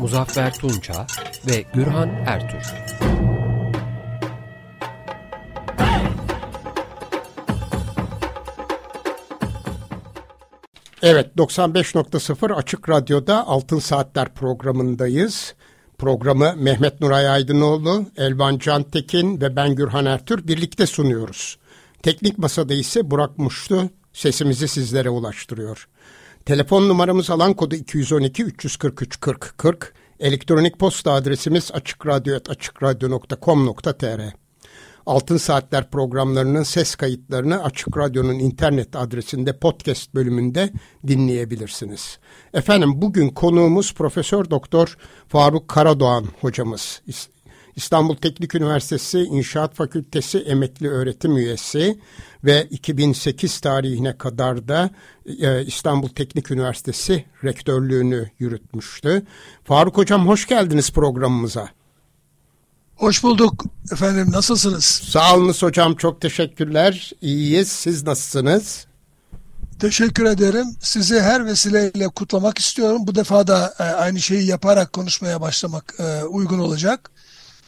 Muzaffer Tunça ve Gürhan Ertür. Evet 95.0 Açık Radyo'da Altın Saatler programındayız. Programı Mehmet Nuray Aydınoğlu, Elvan Cantekin ve ben Gürhan Ertür birlikte sunuyoruz. Teknik masada ise Burak Muştu sesimizi sizlere ulaştırıyor. Telefon numaramız alan kodu 212 343 40 40. Elektronik posta adresimiz açıkradyo.com.tr Altın Saatler programlarının ses kayıtlarını Açık Radyo'nun internet adresinde podcast bölümünde dinleyebilirsiniz. Efendim bugün konuğumuz Profesör Doktor Faruk Karadoğan hocamız. İstanbul Teknik Üniversitesi İnşaat Fakültesi emekli öğretim üyesi ve 2008 tarihine kadar da e, İstanbul Teknik Üniversitesi rektörlüğünü yürütmüştü. Faruk Hocam hoş geldiniz programımıza. Hoş bulduk efendim nasılsınız? Sağ olunuz hocam çok teşekkürler. İyiyiz siz nasılsınız? Teşekkür ederim. Sizi her vesileyle kutlamak istiyorum. Bu defa da e, aynı şeyi yaparak konuşmaya başlamak e, uygun olacak.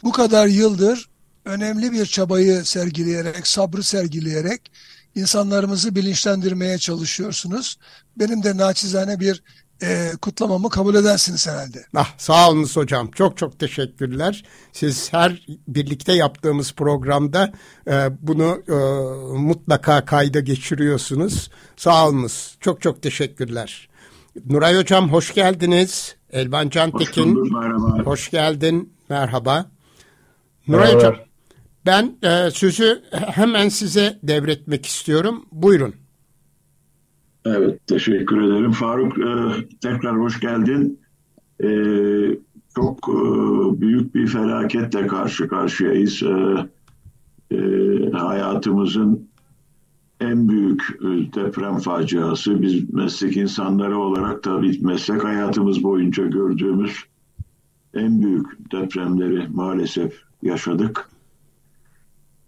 Bu kadar yıldır önemli bir çabayı sergileyerek, sabrı sergileyerek insanlarımızı bilinçlendirmeye çalışıyorsunuz. Benim de naçizane bir e, kutlamamı kabul edersiniz herhalde. Ah, sağ olunuz hocam. Çok çok teşekkürler. Siz her birlikte yaptığımız programda e, bunu e, mutlaka kayda geçiriyorsunuz. Sağ olunuz. Çok çok teşekkürler. Nuray Hocam hoş geldiniz. Elvan Cantekin. Hoş, merhaba. hoş geldin. Merhaba. Nuray Hocam ben e, sözü hemen size devretmek istiyorum. Buyurun. Evet, teşekkür ederim. Faruk, e, tekrar hoş geldin. E, çok e, büyük bir felaketle karşı karşıyayız. E, e, hayatımızın en büyük e, deprem faciası. Biz meslek insanları olarak tabii meslek hayatımız boyunca gördüğümüz en büyük depremleri maalesef yaşadık.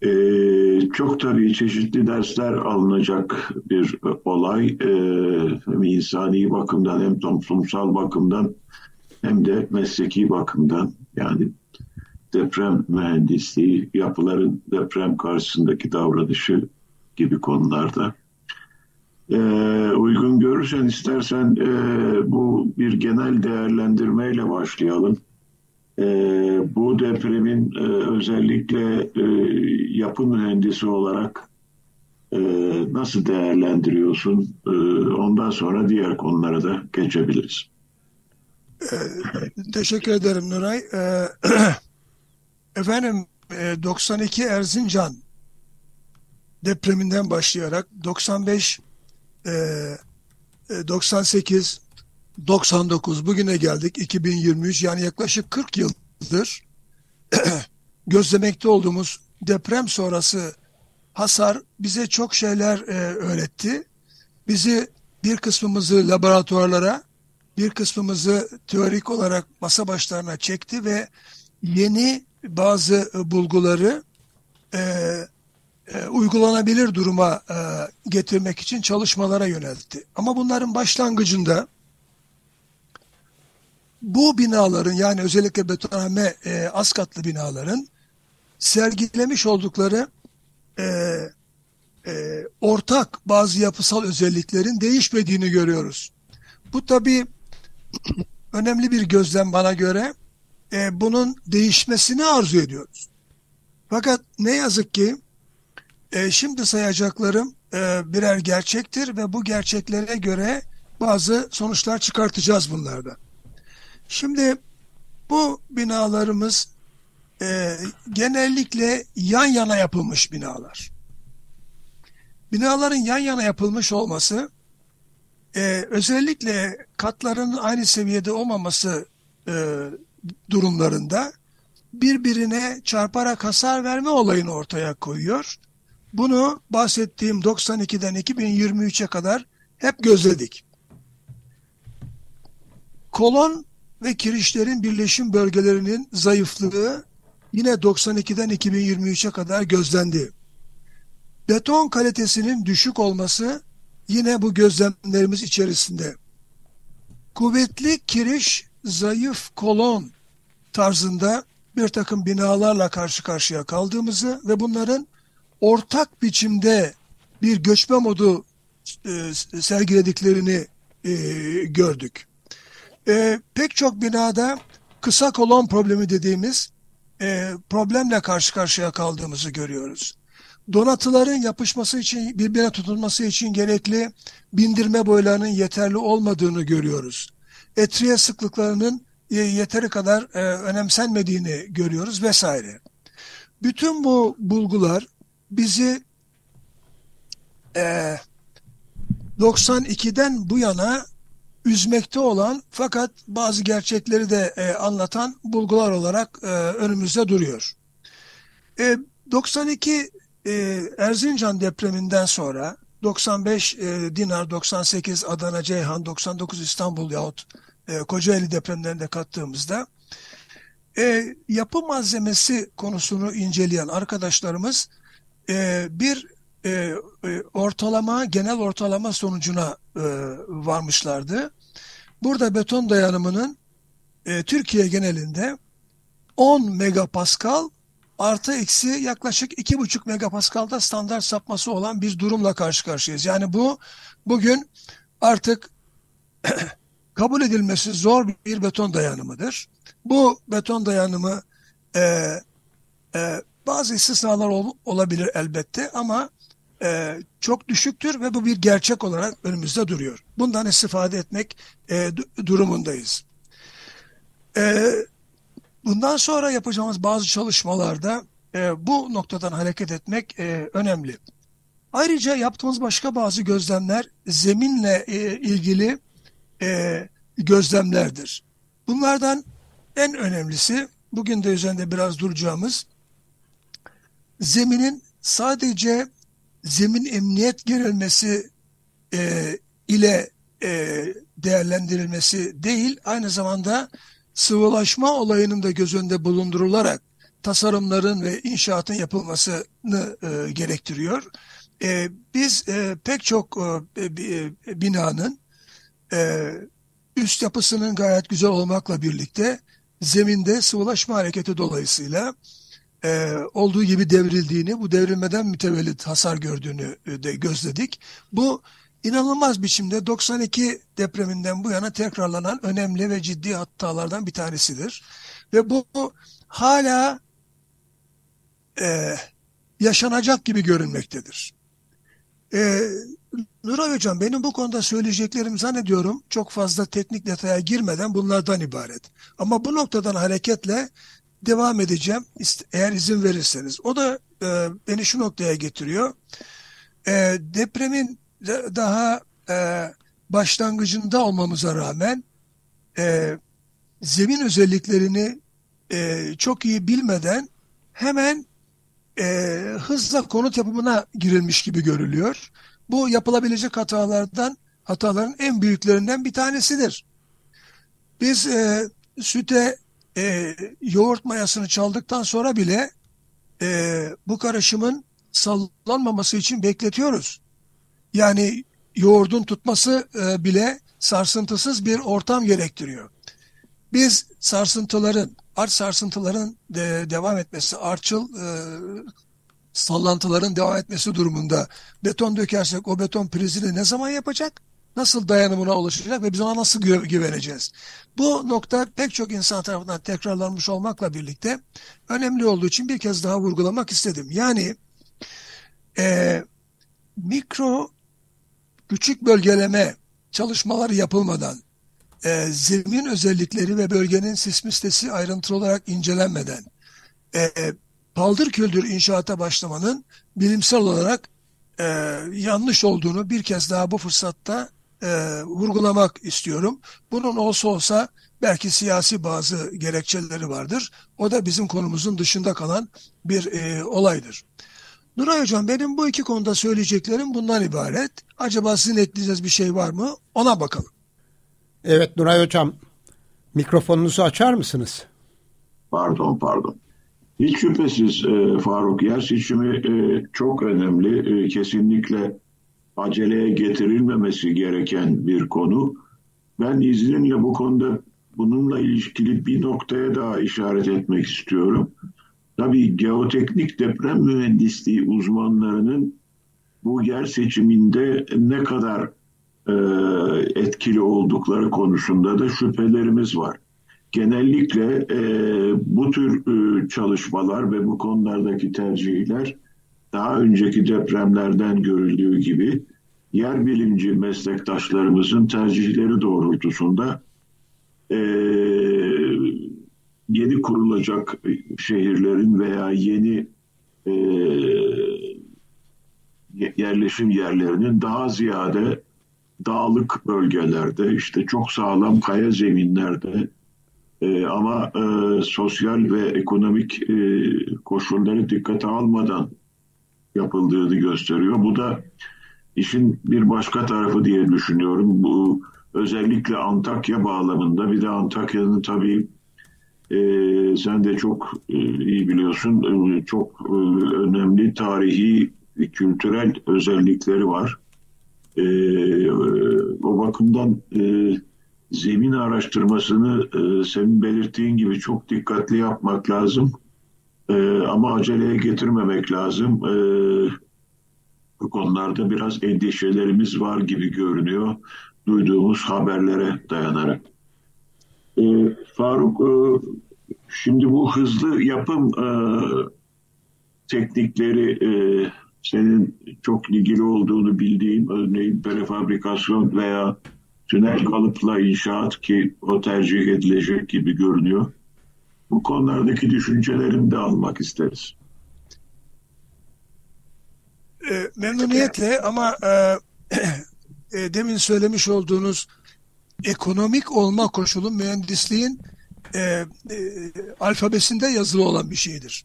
Ee, çok tabii çeşitli dersler alınacak bir olay. Ee, hem insani bakımdan hem toplumsal bakımdan hem de mesleki bakımdan. Yani deprem mühendisliği, yapıların deprem karşısındaki davranışı gibi konularda. Ee, uygun görürsen istersen e, bu bir genel değerlendirmeyle başlayalım. E, bu depremin e, özellikle e, yapı mühendisi olarak e, nasıl değerlendiriyorsun? E, ondan sonra diğer konulara da geçebiliriz. E, teşekkür ederim Nuray. E, efendim e, 92 Erzincan depreminden başlayarak 95 e, 98 99 bugüne geldik 2023 yani yaklaşık 40 yıldır gözlemekte olduğumuz deprem sonrası hasar bize çok şeyler e, öğretti. Bizi bir kısmımızı laboratuvarlara, bir kısmımızı teorik olarak masa başlarına çekti ve yeni bazı bulguları e, e, uygulanabilir duruma e, getirmek için çalışmalara yöneltti. Ama bunların başlangıcında bu binaların yani özellikle betonarme e, az katlı binaların sergilemiş oldukları e, e, ortak bazı yapısal özelliklerin değişmediğini görüyoruz. Bu tabi önemli bir gözlem bana göre. E, bunun değişmesini arzu ediyoruz. Fakat ne yazık ki e, şimdi sayacaklarım e, birer gerçektir ve bu gerçeklere göre bazı sonuçlar çıkartacağız bunlardan. Şimdi bu binalarımız e, genellikle yan yana yapılmış binalar. Binaların yan yana yapılmış olması e, özellikle katların aynı seviyede olmaması e, durumlarında birbirine çarparak hasar verme olayını ortaya koyuyor. Bunu bahsettiğim 92'den 2023'e kadar hep gözledik. Kolon ve kirişlerin birleşim bölgelerinin zayıflığı yine 92'den 2023'e kadar gözlendi. Beton kalitesinin düşük olması yine bu gözlemlerimiz içerisinde. Kuvvetli kiriş, zayıf kolon tarzında bir takım binalarla karşı karşıya kaldığımızı ve bunların ortak biçimde bir göçme modu e, sergilediklerini e, gördük. E, pek çok binada kısa kolon problemi dediğimiz e, problemle karşı karşıya kaldığımızı görüyoruz. Donatıların yapışması için, birbirine tutulması için gerekli bindirme boylarının yeterli olmadığını görüyoruz. Etriye sıklıklarının yeteri kadar e, önemsenmediğini görüyoruz vesaire. Bütün bu bulgular bizi e, 92'den bu yana üzmekte olan fakat bazı gerçekleri de e, anlatan bulgular olarak e, önümüzde duruyor. E, 92 e, Erzincan depreminden sonra 95 e, Dinar, 98 Adana Ceyhan, 99 İstanbul yahut e, Kocaeli depremlerinde kattığımızda e, yapı malzemesi konusunu inceleyen arkadaşlarımız e, bir e, e, ortalama, genel ortalama sonucuna e, varmışlardı. Burada beton dayanımının e, Türkiye genelinde 10 megapascal artı eksi yaklaşık 2,5 megapascalda standart sapması olan bir durumla karşı karşıyayız. Yani bu bugün artık kabul edilmesi zor bir beton dayanımıdır. Bu beton dayanımı e, e, bazı istisnalar ol, olabilir elbette ama e, çok düşüktür ve bu bir gerçek olarak önümüzde duruyor. Bundan istifade etmek e, durumundayız. E, bundan sonra yapacağımız bazı çalışmalarda e, bu noktadan hareket etmek e, önemli. Ayrıca yaptığımız başka bazı gözlemler zeminle e, ilgili e, gözlemlerdir. Bunlardan en önemlisi bugün de üzerinde biraz duracağımız zeminin sadece zemin emniyet gerilmesi e, ile e, değerlendirilmesi değil aynı zamanda sıvılaşma olayının da göz önünde bulundurularak tasarımların ve inşaatın yapılmasını e, gerektiriyor. E, biz e, pek çok e, e, binanın e, üst yapısının gayet güzel olmakla birlikte zeminde sıvılaşma hareketi dolayısıyla e, olduğu gibi devrildiğini, bu devrilmeden mütevellit hasar gördüğünü e, de gözledik. Bu inanılmaz biçimde 92 depreminden bu yana tekrarlanan önemli ve ciddi hatalardan bir tanesidir. Ve bu, hala e, yaşanacak gibi görünmektedir. E, Nuray Hocam benim bu konuda söyleyeceklerim zannediyorum çok fazla teknik detaya girmeden bunlardan ibaret. Ama bu noktadan hareketle devam edeceğim eğer izin verirseniz. O da e, beni şu noktaya getiriyor. E, depremin de, daha e, başlangıcında olmamıza rağmen e, zemin özelliklerini e, çok iyi bilmeden hemen e, hızla konut yapımına girilmiş gibi görülüyor. Bu yapılabilecek hatalardan hataların en büyüklerinden bir tanesidir. Biz e, süte e, yoğurt mayasını çaldıktan sonra bile e, bu karışımın sallanmaması için bekletiyoruz. Yani yoğurdun tutması e, bile sarsıntısız bir ortam gerektiriyor. Biz sarsıntıların, arç sarsıntıların de, devam etmesi, arçıl e, sallantıların devam etmesi durumunda beton dökersek o beton prizini ne zaman yapacak? Nasıl dayanımına ulaşacak ve biz ona nasıl gü güveneceğiz? Bu nokta pek çok insan tarafından tekrarlanmış olmakla birlikte önemli olduğu için bir kez daha vurgulamak istedim. Yani e, mikro küçük bölgeleme çalışmaları yapılmadan e, zemin özellikleri ve bölgenin sismistesi ayrıntılı olarak incelenmeden e, paldır küldür inşaata başlamanın bilimsel olarak e, yanlış olduğunu bir kez daha bu fırsatta e, vurgulamak istiyorum. Bunun olsa olsa belki siyasi bazı gerekçeleri vardır. O da bizim konumuzun dışında kalan bir e, olaydır. Nuray Hocam benim bu iki konuda söyleyeceklerim bundan ibaret. Acaba sizin ekleyeceğiniz bir şey var mı? Ona bakalım. Evet Nuray Hocam mikrofonunuzu açar mısınız? Pardon pardon. Hiç şüphesiz e, Faruk yer seçimi e, çok önemli. E, kesinlikle aceleye getirilmemesi gereken bir konu. Ben izninle bu konuda bununla ilişkili bir noktaya daha işaret etmek istiyorum. Tabii geoteknik deprem mühendisliği uzmanlarının bu yer seçiminde ne kadar e, etkili oldukları konusunda da şüphelerimiz var. Genellikle e, bu tür e, çalışmalar ve bu konulardaki tercihler daha önceki depremlerden görüldüğü gibi yer bilimci meslektaşlarımızın tercihleri doğrultusunda e, yeni kurulacak şehirlerin veya yeni e, yerleşim yerlerinin daha ziyade dağlık bölgelerde işte çok sağlam kaya zeminlerde e, ama e, sosyal ve ekonomik e, koşulları dikkate almadan yapıldığını gösteriyor. Bu da işin bir başka tarafı diye düşünüyorum. Bu özellikle Antakya bağlamında bir de Antakya'nın tabii e, sen de çok e, iyi biliyorsun e, çok e, önemli tarihi kültürel özellikleri var. E, o bakımdan e, zemin araştırmasını e, senin belirttiğin gibi çok dikkatli yapmak lazım. E, ama aceleye getirmemek lazım. E, bu konularda biraz endişelerimiz var gibi görünüyor duyduğumuz haberlere dayanarak. E, Faruk, e, şimdi bu hızlı yapım e, teknikleri e, senin çok ilgili olduğunu bildiğim örneğin prefabrikasyon veya tünel kalıpla inşaat ki o tercih edilecek gibi görünüyor. Bu konulardaki düşüncelerini de almak isteriz. E, memnuniyetle ama e, e, demin söylemiş olduğunuz ekonomik olma koşulu mühendisliğin e, e, alfabesinde yazılı olan bir şeydir.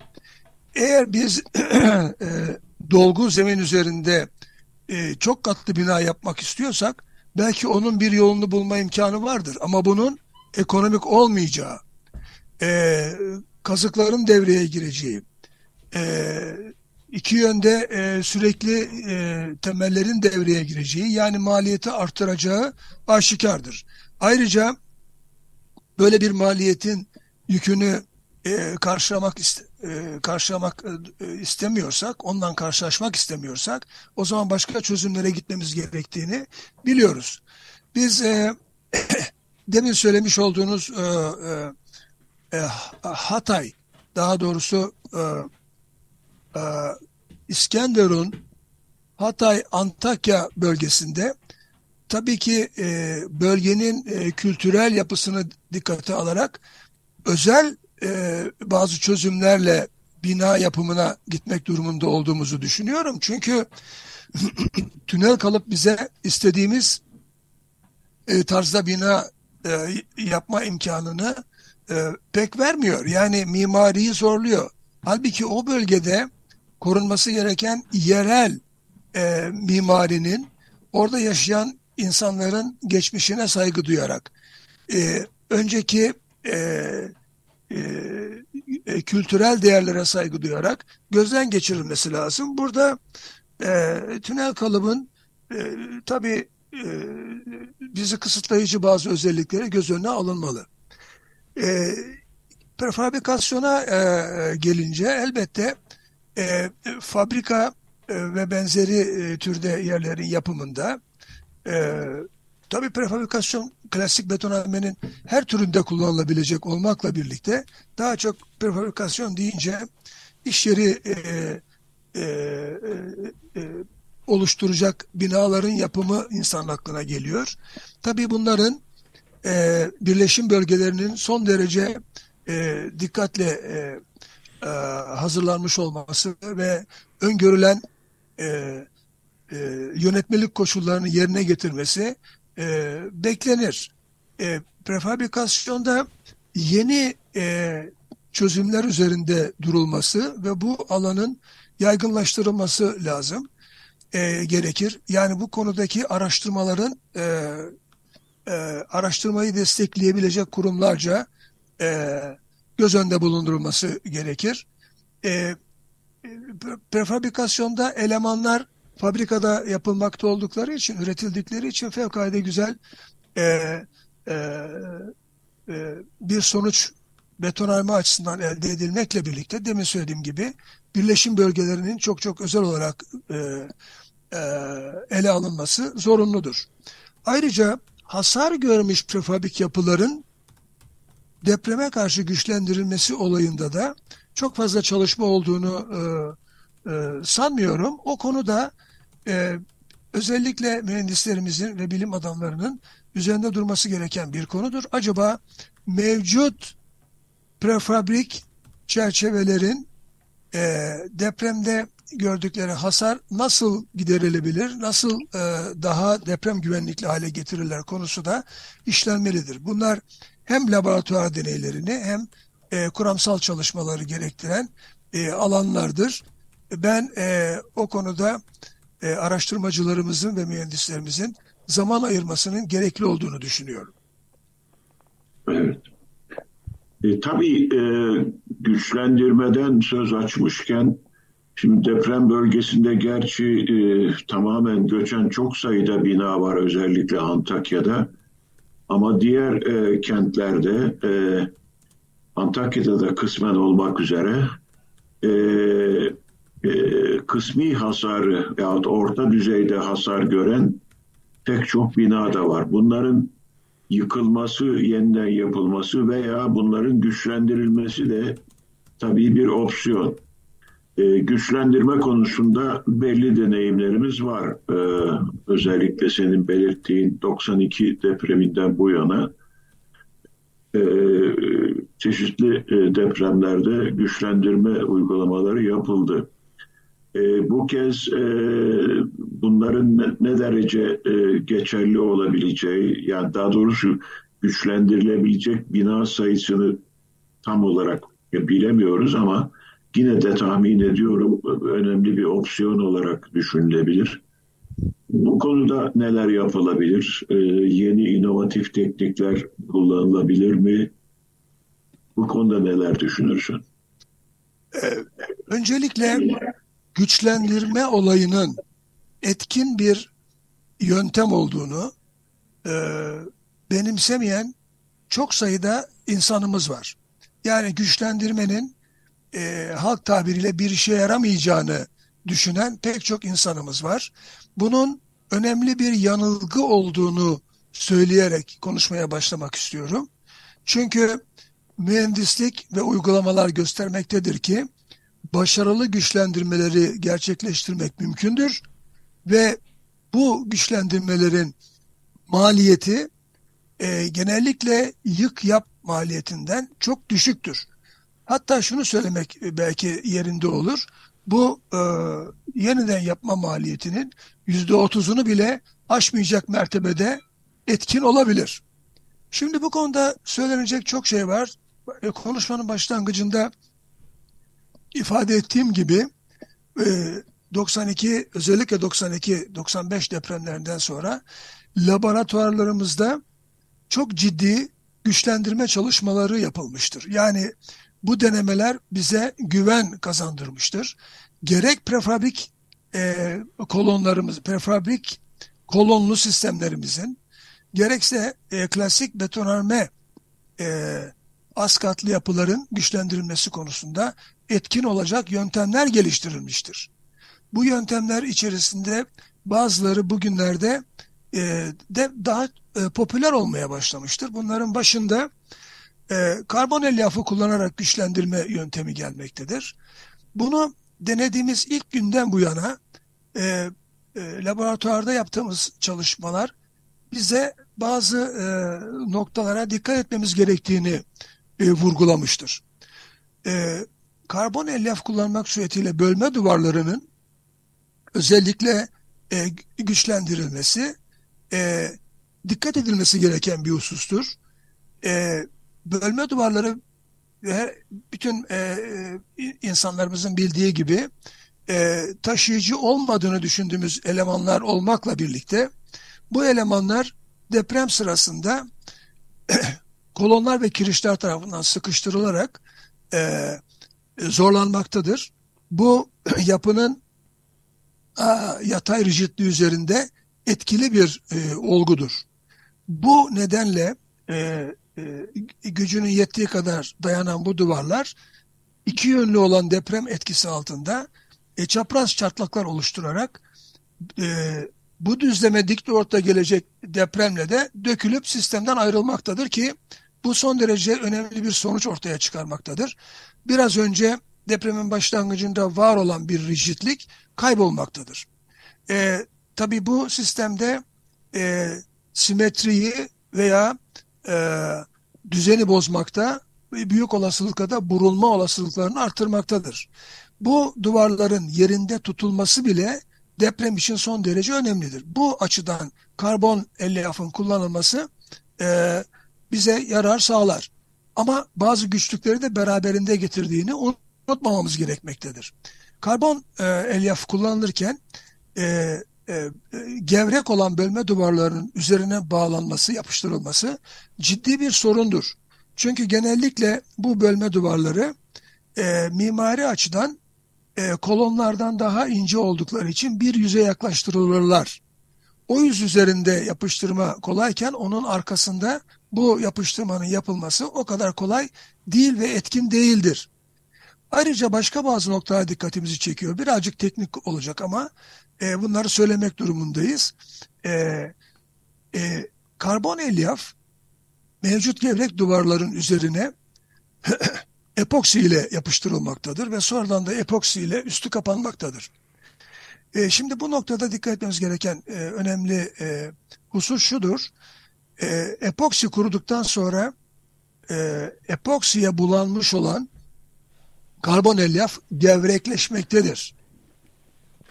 Eğer biz e, dolgu zemin üzerinde e, çok katlı bina yapmak istiyorsak belki onun bir yolunu bulma imkanı vardır. Ama bunun ekonomik olmayacağı, e, kazıkların devreye gireceği, e, iki yönde e, sürekli e, temellerin devreye gireceği yani maliyeti artıracağı aşikardır. Ayrıca böyle bir maliyetin yükünü e, karşılamak iste, e, karşılamak e, istemiyorsak, ondan karşılaşmak istemiyorsak o zaman başka çözümlere gitmemiz gerektiğini biliyoruz. Biz e, demin söylemiş olduğunuz e, e, e Hatay, daha doğrusu e, e, İskenderun, Hatay, Antakya bölgesinde tabii ki e, bölgenin e, kültürel yapısını dikkate alarak özel e, bazı çözümlerle bina yapımına gitmek durumunda olduğumuzu düşünüyorum. Çünkü tünel kalıp bize istediğimiz e, tarzda bina e, yapma imkanını e, pek vermiyor. Yani mimariyi zorluyor. Halbuki o bölgede korunması gereken yerel e, mimarinin orada yaşayan insanların geçmişine saygı duyarak e, önceki e, e, e, kültürel değerlere saygı duyarak gözden geçirilmesi lazım. Burada e, tünel kalıbın e, tabii e, bizi kısıtlayıcı bazı özellikleri göz önüne alınmalı. E, prefabrikasyona e, gelince elbette e, fabrika e, ve benzeri e, türde yerlerin yapımında e, tabii prefabrikasyon klasik betonarmenin her türünde kullanılabilecek olmakla birlikte daha çok prefabrikasyon deyince iş yeri e, e, e, e, oluşturacak binaların yapımı insan aklına geliyor. Tabii bunların e, birleşim bölgelerinin son derece e, dikkatle e, e, hazırlanmış olması ve öngörülen e, e, yönetmelik koşullarını yerine getirmesi e, beklenir. E, prefabrikasyonda yeni e, çözümler üzerinde durulması ve bu alanın yaygınlaştırılması lazım e, gerekir. Yani bu konudaki araştırmaların e, e, araştırmayı destekleyebilecek kurumlarca e, göz önünde bulundurulması gerekir. E, prefabrikasyonda elemanlar fabrikada yapılmakta oldukları için, üretildikleri için fevkalade güzel e, e, e, bir sonuç betonarme açısından elde edilmekle birlikte demin söylediğim gibi birleşim bölgelerinin çok çok özel olarak e, e, ele alınması zorunludur. Ayrıca hasar görmüş prefabrik yapıların depreme karşı güçlendirilmesi olayında da çok fazla çalışma olduğunu e, e, sanmıyorum. O konuda e, özellikle mühendislerimizin ve bilim adamlarının üzerinde durması gereken bir konudur. Acaba mevcut prefabrik çerçevelerin e, depremde gördükleri hasar nasıl giderilebilir, nasıl e, daha deprem güvenlikli hale getirirler konusu da işlenmelidir. Bunlar hem laboratuvar deneylerini hem e, kuramsal çalışmaları gerektiren e, alanlardır. Ben e, o konuda e, araştırmacılarımızın ve mühendislerimizin zaman ayırmasının gerekli olduğunu düşünüyorum. Evet. E, tabii e, güçlendirmeden söz açmışken şimdi deprem bölgesinde gerçi e, tamamen göçen çok sayıda bina var özellikle Antakya'da. Ama diğer e, kentlerde e, Antakya'da da kısmen olmak üzere e, e, kısmi hasarı yahut orta düzeyde hasar gören pek çok bina da var. Bunların yıkılması, yeniden yapılması veya bunların güçlendirilmesi de tabii bir opsiyon. Ee, güçlendirme konusunda belli deneyimlerimiz var. Ee, özellikle senin belirttiğin 92 depreminden bu yana e, çeşitli e, depremlerde güçlendirme uygulamaları yapıldı. E, bu kez e, bunların ne, ne derece e, geçerli olabileceği, yani daha doğrusu güçlendirilebilecek bina sayısını tam olarak bilemiyoruz ama yine de tahmin ediyorum önemli bir opsiyon olarak düşünülebilir. Bu konuda neler yapılabilir? Ee, yeni inovatif teknikler kullanılabilir mi? Bu konuda neler düşünürsün? Ee, öncelikle güçlendirme olayının etkin bir yöntem olduğunu e, benimsemeyen çok sayıda insanımız var. Yani güçlendirmenin e, halk tabiriyle bir işe yaramayacağını düşünen pek çok insanımız var. Bunun önemli bir yanılgı olduğunu söyleyerek konuşmaya başlamak istiyorum. Çünkü mühendislik ve uygulamalar göstermektedir ki başarılı güçlendirmeleri gerçekleştirmek mümkündür ve bu güçlendirmelerin maliyeti e, genellikle yık yap maliyetinden çok düşüktür. Hatta şunu söylemek belki yerinde olur. Bu e, yeniden yapma maliyetinin yüzde otuzunu bile aşmayacak mertebede etkin olabilir. Şimdi bu konuda söylenecek çok şey var. E, konuşmanın başlangıcında ifade ettiğim gibi 92 e, özellikle 92-95 depremlerinden sonra laboratuvarlarımızda çok ciddi güçlendirme çalışmaları yapılmıştır. Yani bu denemeler bize güven kazandırmıştır. Gerek prefabrik e, kolonlarımız, prefabrik kolonlu sistemlerimizin gerekse e, klasik betonarme e, az katlı yapıların güçlendirilmesi konusunda etkin olacak yöntemler geliştirilmiştir. Bu yöntemler içerisinde bazıları bugünlerde e, de daha e, popüler olmaya başlamıştır. Bunların başında e, karbon elyafı kullanarak güçlendirme yöntemi gelmektedir. Bunu denediğimiz ilk günden bu yana e, e, laboratuvarda yaptığımız çalışmalar bize bazı e, noktalara dikkat etmemiz gerektiğini e, vurgulamıştır. E, karbon elyaf kullanmak suretiyle bölme duvarlarının özellikle e, güçlendirilmesi e, dikkat edilmesi gereken bir husustur. E, bölme duvarları ve bütün e, e, insanlarımızın bildiği gibi e, taşıyıcı olmadığını düşündüğümüz elemanlar olmakla birlikte bu elemanlar deprem sırasında kolonlar ve kirişler tarafından sıkıştırılarak e, zorlanmaktadır. Bu yapının a, yatay rigidliği üzerinde etkili bir e, olgudur. Bu nedenle e, e, gücünün yettiği kadar dayanan bu duvarlar iki yönlü olan deprem etkisi altında e, çapraz çatlaklar oluşturarak e, bu düzleme dik doğrultuda gelecek depremle de dökülüp sistemden ayrılmaktadır ki bu son derece önemli bir sonuç ortaya çıkarmaktadır. Biraz önce depremin başlangıcında var olan bir rigidlik kaybolmaktadır. E, tabii bu sistemde e, simetriyi veya e, düzeni bozmakta büyük olasılıkla da burulma olasılıklarını artırmaktadır. Bu duvarların yerinde tutulması bile deprem için son derece önemlidir. Bu açıdan karbon elyafın kullanılması e, bize yarar sağlar. Ama bazı güçlükleri de beraberinde getirdiğini unutmamamız gerekmektedir. Karbon e, elyaf kullanılırken e, e, gevrek olan bölme duvarlarının üzerine bağlanması, yapıştırılması ciddi bir sorundur. Çünkü genellikle bu bölme duvarları e, mimari açıdan e, kolonlardan daha ince oldukları için bir yüze yaklaştırılırlar. O yüz üzerinde yapıştırma kolayken onun arkasında bu yapıştırmanın yapılması o kadar kolay değil ve etkin değildir. Ayrıca başka bazı noktalara dikkatimizi çekiyor. Birazcık teknik olacak ama e, bunları söylemek durumundayız. E, e, karbon elyaf mevcut gevrek duvarların üzerine epoksi ile yapıştırılmaktadır ve sonradan da epoksi ile üstü kapanmaktadır. E, şimdi bu noktada dikkat etmemiz gereken e, önemli e, husus şudur. E, epoksi kuruduktan sonra e, epoksiye bulanmış olan karbon elyaf gevrekleşmektedir.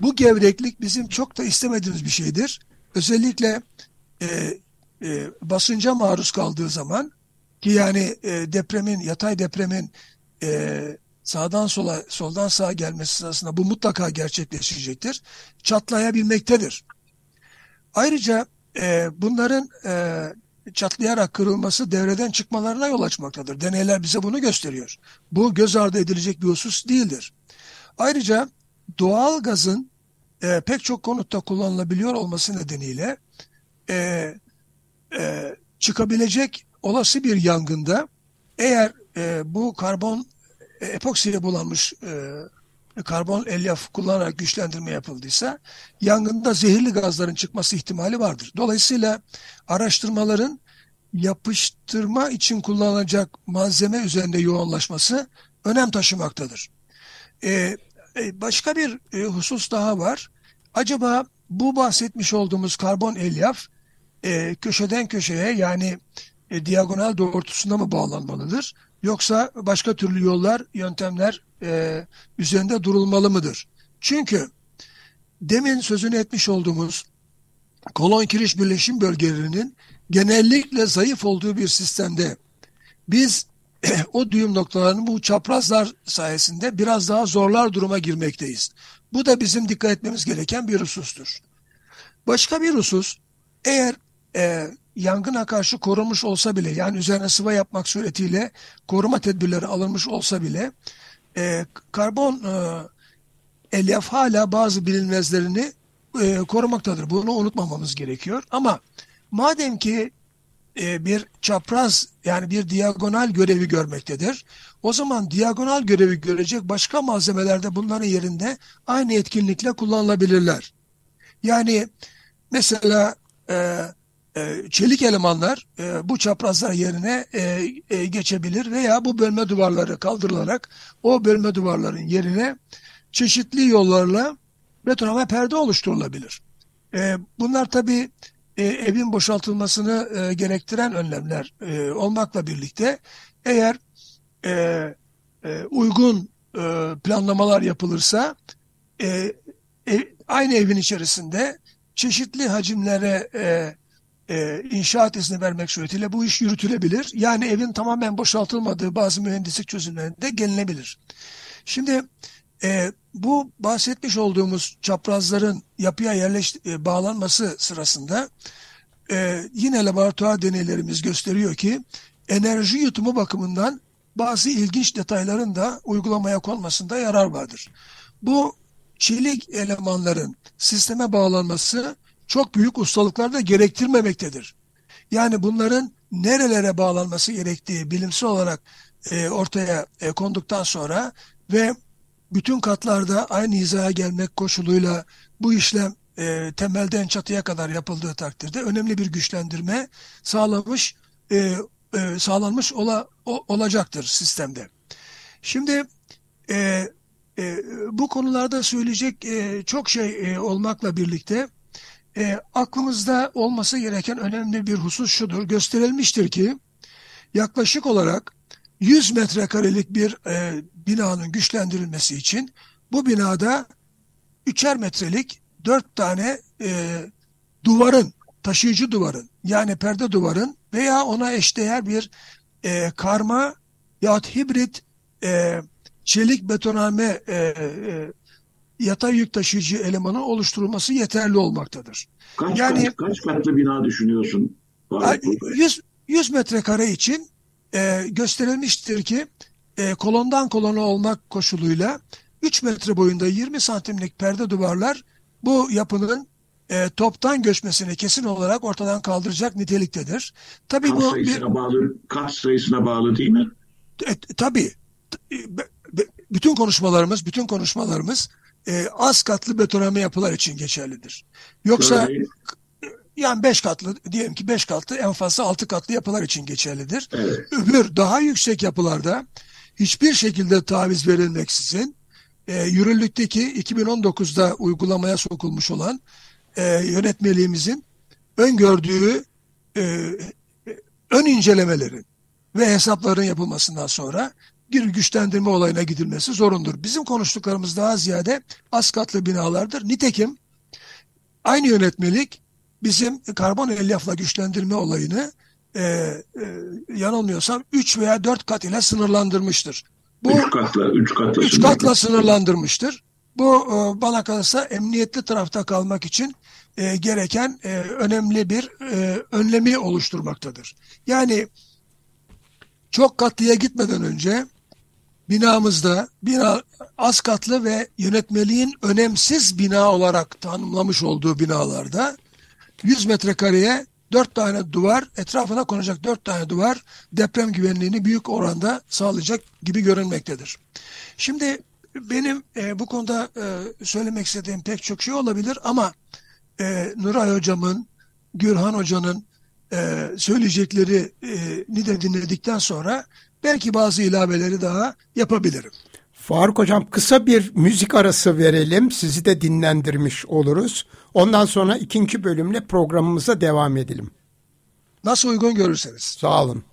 Bu gevreklik bizim çok da istemediğimiz bir şeydir. Özellikle e, e, basınca maruz kaldığı zaman ki yani e, depremin, yatay depremin e, sağdan sola, soldan sağa gelmesi sırasında bu mutlaka gerçekleşecektir. Çatlayabilmektedir. Ayrıca e, bunların e, çatlayarak kırılması devreden çıkmalarına yol açmaktadır. Deneyler bize bunu gösteriyor. Bu göz ardı edilecek bir husus değildir. Ayrıca doğal gazın e, pek çok konutta kullanılabiliyor olması nedeniyle e, e, çıkabilecek olası bir yangında eğer e, bu karbon e, epoksiyle bulanmış e, karbon elyaf kullanarak güçlendirme yapıldıysa yangında zehirli gazların çıkması ihtimali vardır. Dolayısıyla araştırmaların yapıştırma için kullanılacak malzeme üzerinde yoğunlaşması önem taşımaktadır. E, başka bir e, husus daha var. Acaba bu bahsetmiş olduğumuz karbon elyaf e, köşeden köşeye yani e, diagonal doğrultusunda mı bağlanmalıdır? Yoksa başka türlü yollar, yöntemler e, üzerinde durulmalı mıdır? Çünkü demin sözünü etmiş olduğumuz kolon kiriş birleşim bölgelerinin genellikle zayıf olduğu bir sistemde biz o düğüm noktalarının bu çaprazlar sayesinde biraz daha zorlar duruma girmekteyiz. Bu da bizim dikkat etmemiz gereken bir husustur. Başka bir husus, eğer e, yangına karşı korunmuş olsa bile, yani üzerine sıva yapmak suretiyle koruma tedbirleri alınmış olsa bile, e, karbon e, elyaf hala bazı bilinmezlerini e, korumaktadır. Bunu unutmamamız gerekiyor. Ama madem ki e, bir çapraz yani bir diagonal görevi görmektedir. O zaman diagonal görevi görecek başka malzemelerde bunların yerinde aynı etkinlikle kullanılabilirler. Yani mesela e, e, çelik elemanlar e, bu çaprazlar yerine e, e, geçebilir veya bu bölme duvarları kaldırılarak o bölme duvarların yerine çeşitli yollarla betonarme perde oluşturulabilir. E, bunlar tabii e, evin boşaltılmasını e, gerektiren önlemler e, olmakla birlikte eğer e, e, uygun e, planlamalar yapılırsa e, e, aynı evin içerisinde çeşitli hacimlere e, e, inşaat izni vermek suretiyle bu iş yürütülebilir. Yani evin tamamen boşaltılmadığı bazı mühendislik çözümlerinde gelinebilir. Şimdi e, bu bahsetmiş olduğumuz çaprazların yapıya yerleş e, bağlanması sırasında e, yine laboratuvar deneylerimiz gösteriyor ki enerji yutumu bakımından bazı ilginç detayların da uygulamaya konmasında yarar vardır. Bu çelik elemanların sisteme bağlanması çok büyük ustalıklar da gerektirmemektedir. Yani bunların nerelere bağlanması gerektiği bilimsel olarak e, ortaya e, konduktan sonra ve bütün katlarda aynı hizaya gelmek koşuluyla bu işlem e, temelden çatıya kadar yapıldığı takdirde önemli bir güçlendirme sağlamış e, e, sağlanmış ola, o, olacaktır sistemde. Şimdi e, e, bu konularda söyleyecek e, çok şey e, olmakla birlikte e, aklımızda olması gereken önemli bir husus şudur. Gösterilmiştir ki yaklaşık olarak 100 metrekarelik bir e, binanın güçlendirilmesi için bu binada üçer metrelik dört tane e, duvarın, taşıyıcı duvarın yani perde duvarın veya ona eşdeğer bir e, karma yahut hibrit e, çelik betonarme e, e, yatay yük taşıyıcı elemanı oluşturulması yeterli olmaktadır. Kaç, yani kaç, kaç katlı bina düşünüyorsun? 100, 100 metrekare için e, gösterilmiştir ki e, kolondan kolona olmak koşuluyla 3 metre boyunda 20 santimlik perde duvarlar bu yapının e, toptan göçmesini kesin olarak ortadan kaldıracak niteliktedir. Tabii kat bu sayısına bir, bağlı, kat sayısına bağlı değil mi? E, tabii. E, bütün konuşmalarımız, bütün konuşmalarımız e, az katlı betonarme yapılar için geçerlidir. Yoksa Öyle. Yani beş katlı diyelim ki beş katlı en fazla altı katlı yapılar için geçerlidir. Evet. Öbür daha yüksek yapılarda hiçbir şekilde taviz verilmeksizin e, yürürlükteki 2019'da uygulamaya sokulmuş olan e, yönetmeliğimizin öngördüğü e, ön incelemelerin ve hesapların yapılmasından sonra bir güçlendirme olayına gidilmesi zorundur. Bizim konuştuklarımız daha ziyade az katlı binalardır. Nitekim aynı yönetmelik bizim karbon elyafla güçlendirme olayını e, e, yanılmıyorsam 3 veya 4 kat ile sınırlandırmıştır. Bu 3 katla 3 katla, üç katla sınırlandırmıştır. Bu e, bana kalırsa emniyetli tarafta kalmak için e, gereken e, önemli bir e, önlemi oluşturmaktadır. Yani çok katlıya gitmeden önce binamızda bina az katlı ve yönetmeliğin önemsiz bina olarak tanımlamış olduğu binalarda 100 metrekareye 4 tane duvar, etrafına konacak 4 tane duvar deprem güvenliğini büyük oranda sağlayacak gibi görünmektedir. Şimdi benim e, bu konuda e, söylemek istediğim pek çok şey olabilir ama e, Nuray Hocam'ın, Gürhan Hoca'nın e, söyleyeceklerini de dinledikten sonra belki bazı ilaveleri daha yapabilirim. Faruk Hocam kısa bir müzik arası verelim. Sizi de dinlendirmiş oluruz. Ondan sonra ikinci bölümle programımıza devam edelim. Nasıl uygun görürseniz. Sağ olun.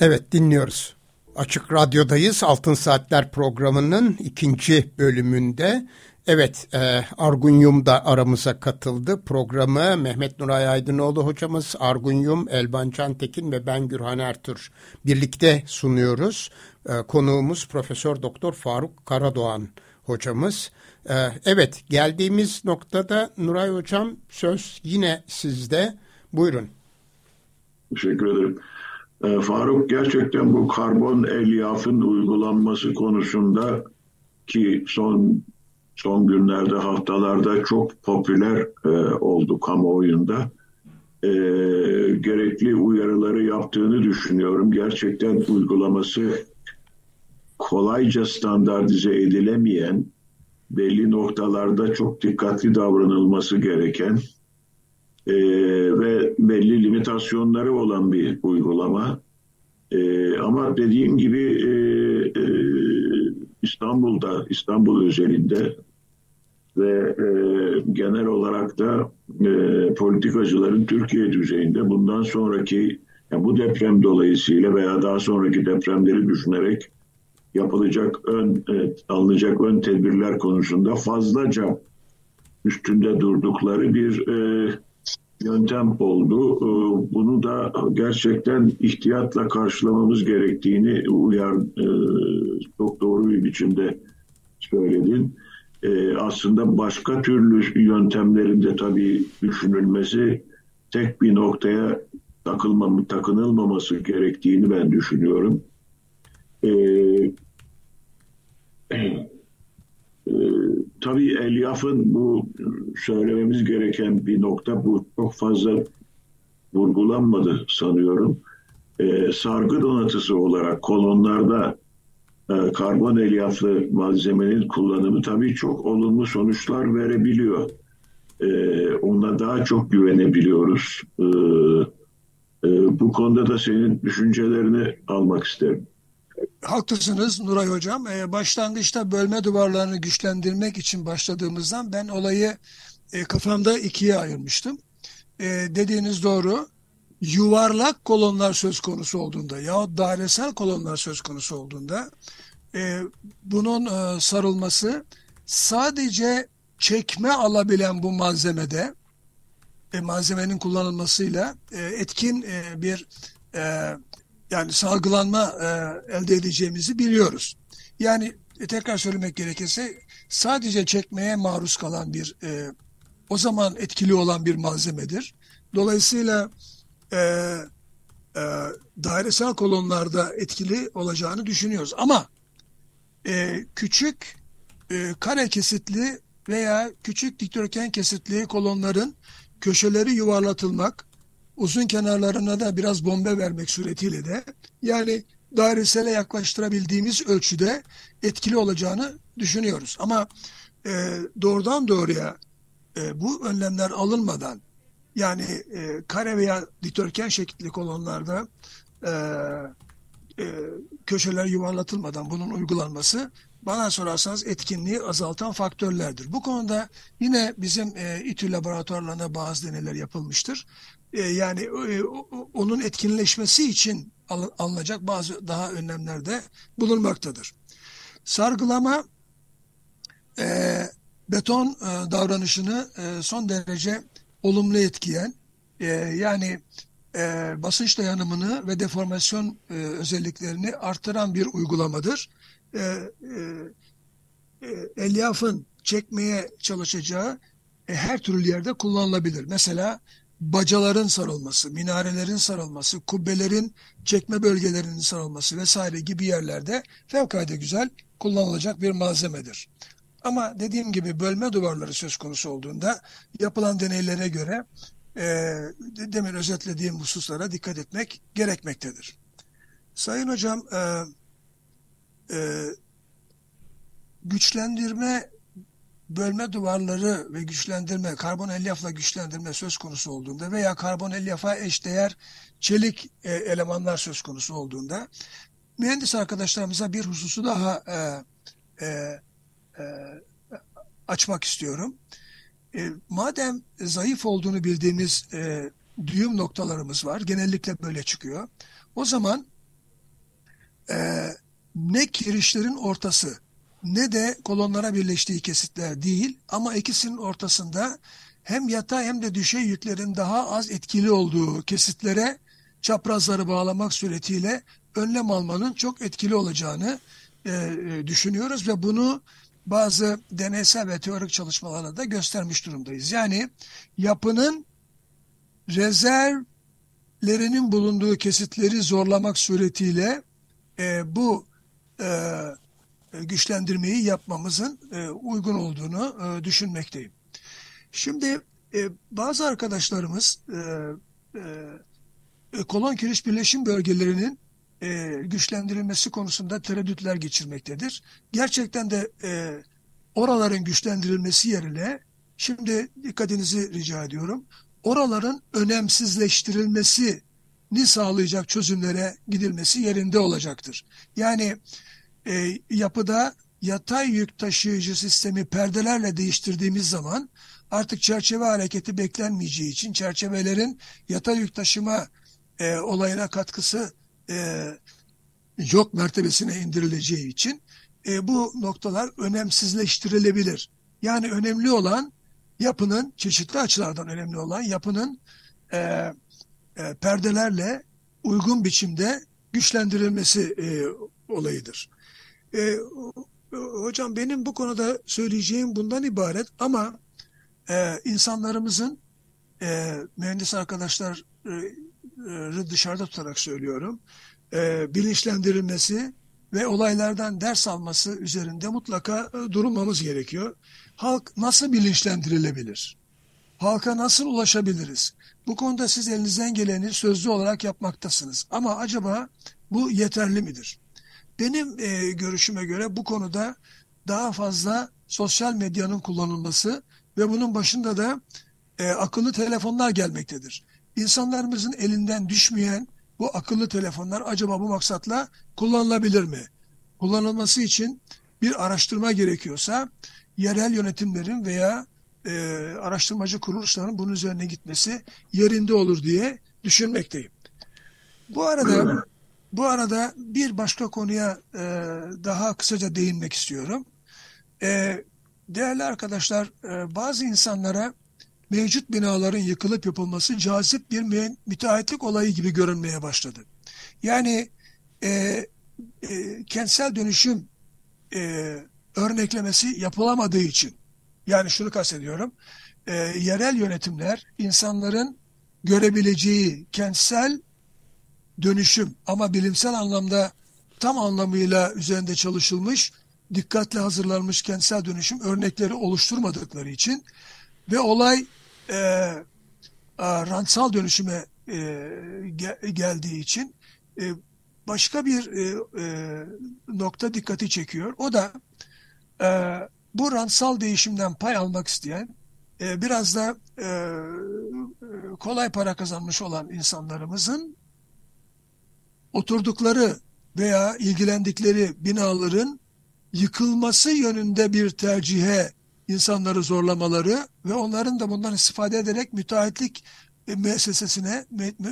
Evet dinliyoruz. Açık Radyo'dayız. Altın Saatler programının ikinci bölümünde. Evet, e, Argunyum da aramıza katıldı. Programı Mehmet Nuray Aydınoğlu hocamız, Argunyum, Elban Cantekin ve ben Gürhan Ertür birlikte sunuyoruz. E, konuğumuz Profesör Doktor Faruk Karadoğan hocamız. E, evet, geldiğimiz noktada Nuray hocam söz yine sizde. Buyurun. Teşekkür ederim. E, Faruk gerçekten bu karbon elyafın uygulanması konusunda ki son son günlerde haftalarda çok popüler e, oldu kamuoyunda. E, gerekli uyarıları yaptığını düşünüyorum. Gerçekten uygulaması kolayca standartize edilemeyen, belli noktalarda çok dikkatli davranılması gereken e, ve belli limitasyonları olan bir uygulama. E, ama dediğim gibi e, e, İstanbul'da, İstanbul özelinde ve e, genel olarak da e, politikacıların Türkiye düzeyinde bundan sonraki yani bu deprem dolayısıyla veya daha sonraki depremleri düşünerek yapılacak ön evet, alınacak ön tedbirler konusunda fazlaca üstünde durdukları bir e, yöntem oldu. Ee, bunu da gerçekten ihtiyatla karşılamamız gerektiğini uyar e, çok doğru bir biçimde söyledin. Ee, aslında başka türlü yöntemlerin de tabii düşünülmesi tek bir noktaya takılmam, takınılmaması gerektiğini ben düşünüyorum. Ee, e, tabii Elyaf'ın bu söylememiz gereken bir nokta bu çok fazla vurgulanmadı sanıyorum. Ee, sargı donatısı olarak kolonlarda e, karbon elyaflı malzemenin kullanımı tabii çok olumlu sonuçlar verebiliyor. Ee, ona daha çok güvenebiliyoruz. E, bu konuda da senin düşüncelerini almak isterim. Haklısınız Nuray Hocam. Başlangıçta bölme duvarlarını güçlendirmek için başladığımızdan ben olayı e, kafamda ikiye ayırmıştım. E, dediğiniz doğru. Yuvarlak kolonlar söz konusu olduğunda yahut dairesel kolonlar söz konusu olduğunda e, bunun e, sarılması sadece çekme alabilen bu malzemede e, malzemenin kullanılmasıyla e, etkin e, bir e, yani salgılanma e, elde edeceğimizi biliyoruz. Yani e, tekrar söylemek gerekirse sadece çekmeye maruz kalan bir e, o zaman etkili olan bir malzemedir. Dolayısıyla e, e, dairesel kolonlarda etkili olacağını düşünüyoruz. Ama e, küçük e, kare kesitli veya küçük dikdörtgen kesitli kolonların köşeleri yuvarlatılmak, uzun kenarlarına da biraz bombe vermek suretiyle de yani dairesele yaklaştırabildiğimiz ölçüde etkili olacağını düşünüyoruz. Ama e, doğrudan doğruya e, bu önlemler alınmadan yani e, kare veya dikdörtgen şekilli kolonlarda e, e, köşeler yuvarlatılmadan bunun uygulanması bana sorarsanız etkinliği azaltan faktörlerdir. Bu konuda yine bizim e, İTÜ laboratuvarlarında bazı deneyler yapılmıştır. E, yani e, onun etkinleşmesi için al, alınacak bazı daha önlemlerde bulunmaktadır. Sargılama e, beton e, davranışını e, son derece olumlu etkileyen e, yani e, basınç dayanımını ve deformasyon e, özelliklerini artıran bir uygulamadır. E, e, e, elyafın çekmeye çalışacağı e, her türlü yerde kullanılabilir. Mesela bacaların sarılması, minarelerin sarılması, kubbelerin çekme bölgelerinin sarılması vesaire gibi yerlerde fevkalade güzel kullanılacak bir malzemedir. Ama dediğim gibi bölme duvarları söz konusu olduğunda yapılan deneylere göre e, demin özetlediğim hususlara dikkat etmek gerekmektedir. Sayın Hocam, e, e, güçlendirme bölme duvarları ve güçlendirme, karbon elyafla güçlendirme söz konusu olduğunda veya karbon elyafa eşdeğer çelik e, elemanlar söz konusu olduğunda mühendis arkadaşlarımıza bir hususu daha e, e, e, açmak istiyorum. E, madem zayıf olduğunu bildiğimiz e, düğüm noktalarımız var, genellikle böyle çıkıyor. O zaman e, ne kirişlerin ortası ne de kolonlara birleştiği kesitler değil ama ikisinin ortasında hem yatay hem de düşey yüklerin daha az etkili olduğu kesitlere çaprazları bağlamak suretiyle önlem almanın çok etkili olacağını e, e düşünüyoruz ve bunu bazı deneysel ve teorik çalışmalarla da göstermiş durumdayız. Yani yapının rezervlerinin bulunduğu kesitleri zorlamak suretiyle e, bu e, güçlendirmeyi yapmamızın e, uygun olduğunu e, düşünmekteyim. Şimdi e, bazı arkadaşlarımız e, e, kolon kiriş birleşim bölgelerinin e, güçlendirilmesi konusunda tereddütler geçirmektedir. Gerçekten de e, oraların güçlendirilmesi yerine şimdi dikkatinizi rica ediyorum. Oraların önemsizleştirilmesi ni sağlayacak çözümlere gidilmesi yerinde olacaktır. Yani e, yapıda yatay yük taşıyıcı sistemi perdelerle değiştirdiğimiz zaman artık çerçeve hareketi beklenmeyeceği için çerçevelerin yatay yük taşıma e, olayına katkısı e, yok mertebesine indirileceği için e, bu noktalar önemsizleştirilebilir. Yani önemli olan yapının çeşitli açılardan önemli olan yapının e, e, perdelerle uygun biçimde güçlendirilmesi e, olayıdır. E, hocam benim bu konuda söyleyeceğim bundan ibaret ama e, insanlarımızın e, mühendis arkadaşları dışarıda tutarak söylüyorum e, bilinçlendirilmesi ve olaylardan ders alması üzerinde mutlaka e, durulmamız gerekiyor. Halk nasıl bilinçlendirilebilir? Halka nasıl ulaşabiliriz? Bu konuda siz elinizden geleni sözlü olarak yapmaktasınız. Ama acaba bu yeterli midir? Benim e, görüşüme göre bu konuda daha fazla sosyal medyanın kullanılması ve bunun başında da e, akıllı telefonlar gelmektedir. İnsanlarımızın elinden düşmeyen bu akıllı telefonlar acaba bu maksatla kullanılabilir mi? Kullanılması için bir araştırma gerekiyorsa yerel yönetimlerin veya e, araştırmacı kuruluşların bunun üzerine gitmesi yerinde olur diye düşünmekteyim. Bu arada bu arada bir başka konuya e, daha kısaca değinmek istiyorum. E, değerli arkadaşlar, e, bazı insanlara mevcut binaların yıkılıp yapılması cazip bir müteahhitlik olayı gibi görünmeye başladı. Yani e, e, kentsel dönüşüm e, örneklemesi yapılamadığı için yani şunu kastediyorum e, yerel yönetimler insanların görebileceği kentsel dönüşüm ama bilimsel anlamda tam anlamıyla üzerinde çalışılmış, dikkatle hazırlanmış kentsel dönüşüm örnekleri oluşturmadıkları için ve olay e, rantsal dönüşüme e, ge, geldiği için e, başka bir e, e, nokta dikkati çekiyor. O da e, bu rantsal değişimden pay almak isteyen e, biraz da e, kolay para kazanmış olan insanlarımızın oturdukları veya ilgilendikleri binaların yıkılması yönünde bir tercihe insanları zorlamaları ve onların da bundan istifade ederek müteahhitlik e, müessesesine,